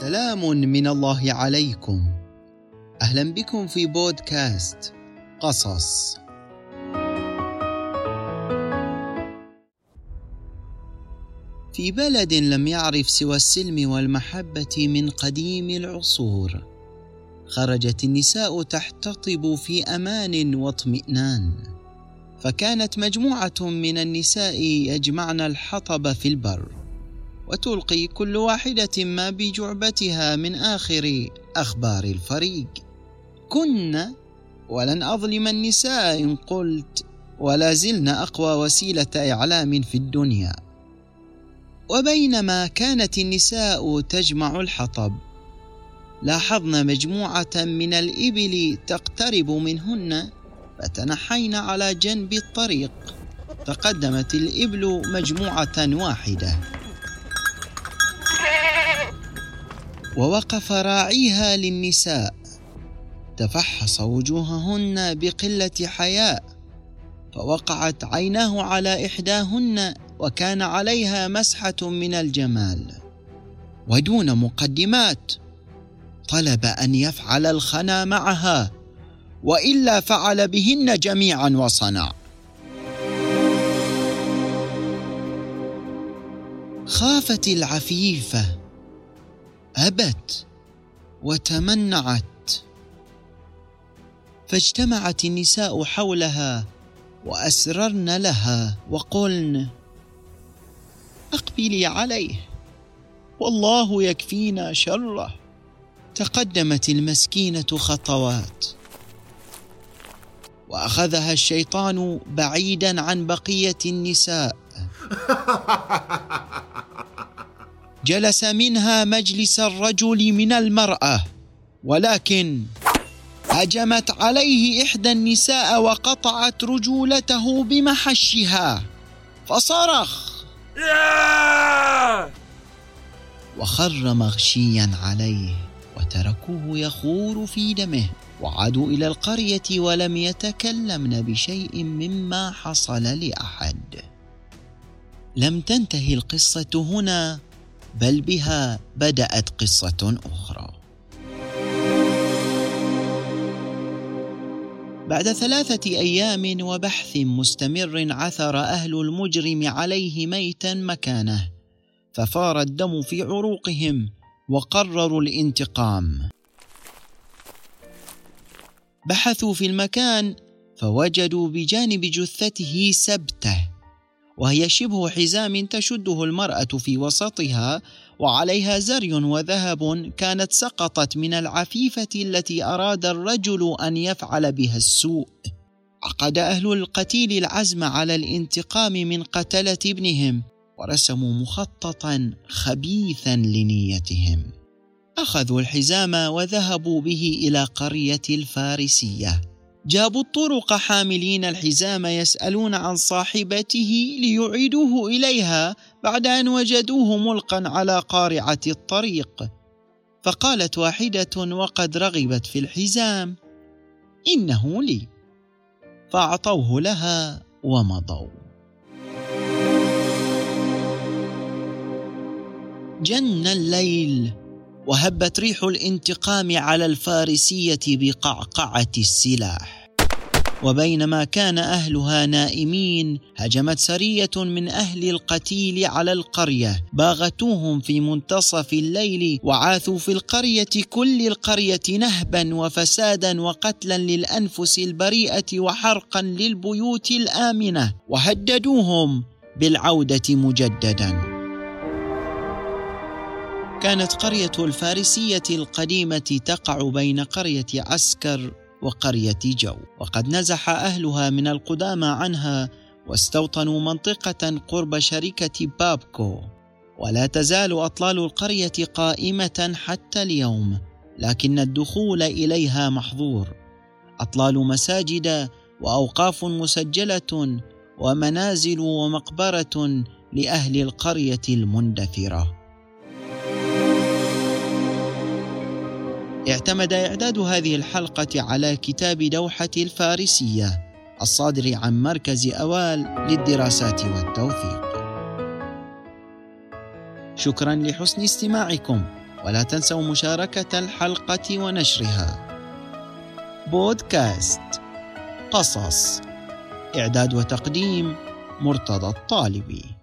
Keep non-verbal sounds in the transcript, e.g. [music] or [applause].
سلام من الله عليكم. أهلا بكم في بودكاست قصص. في بلد لم يعرف سوى السلم والمحبة من قديم العصور خرجت النساء تحتطب في أمان واطمئنان. فكانت مجموعة من النساء يجمعن الحطب في البر. وتلقي كل واحدة ما بجعبتها من آخر أخبار الفريق. كن ولن أظلم النساء إن قلت ولا زلن أقوى وسيلة إعلام في الدنيا. وبينما كانت النساء تجمع الحطب لاحظن مجموعة من الإبل تقترب منهن فتنحين على جنب الطريق. تقدمت الإبل مجموعة واحدة. ووقف راعيها للنساء. تفحص وجوههن بقلة حياء. فوقعت عيناه على إحداهن وكان عليها مسحة من الجمال. ودون مقدمات طلب أن يفعل الخنا معها وإلا فعل بهن جميعا وصنع. خافت العفيفة أبت وتمنعت فاجتمعت النساء حولها وأسررن لها وقلن أقبلي عليه والله يكفينا شره. تقدمت المسكينة خطوات. وأخذها الشيطان بعيدا عن بقية النساء. [laughs] جلس منها مجلس الرجل من المرأة ولكن هجمت عليه إحدى النساء وقطعت رجولته بمحشها فصرخ. وخر مغشيا عليه وتركوه يخور في دمه وعادوا إلى القرية ولم يتكلمن بشيء مما حصل لأحد. لم تنتهي القصة هنا. بل بها بدأت قصة أخرى. بعد ثلاثة أيام وبحث مستمر عثر أهل المجرم عليه ميتا مكانه ففار الدم في عروقهم وقرروا الانتقام. بحثوا في المكان فوجدوا بجانب جثته سبته. وهي شبه حزام تشده المرأة في وسطها وعليها زري وذهب كانت سقطت من العفيفة التي أراد الرجل أن يفعل بها السوء. عقد أهل القتيل العزم على الانتقام من قتلة ابنهم ورسموا مخططا خبيثا لنيتهم. أخذوا الحزام وذهبوا به إلى قرية الفارسية. جابوا الطرق حاملين الحزام يسألون عن صاحبته ليعيدوه إليها بعد أن وجدوه ملقا على قارعة الطريق. فقالت واحدة وقد رغبت في الحزام. إنه لي. فأعطوه لها ومضوا. جن الليل. وهبت ريح الانتقام على الفارسية بقعقعة السلاح. وبينما كان أهلها نائمين هجمت سرية من أهل القتيل على القرية باغتوهم في منتصف الليل وعاثوا في القرية كل القرية نهبا وفسادا وقتلا للأنفس البريئة وحرقا للبيوت الآمنة وهددوهم بالعودة مجددا. كانت قرية الفارسية القديمة تقع بين قرية عسكر وقرية جو، وقد نزح أهلها من القدامى عنها واستوطنوا منطقة قرب شركة بابكو، ولا تزال أطلال القرية قائمة حتى اليوم، لكن الدخول إليها محظور. أطلال مساجد وأوقاف مسجلة ومنازل ومقبرة لأهل القرية المندثرة. اعتمد إعداد هذه الحلقة على كتاب دوحة الفارسية الصادر عن مركز أوال للدراسات والتوثيق. شكرا لحسن استماعكم ولا تنسوا مشاركة الحلقة ونشرها. بودكاست. قصص. إعداد وتقديم مرتضى الطالبي.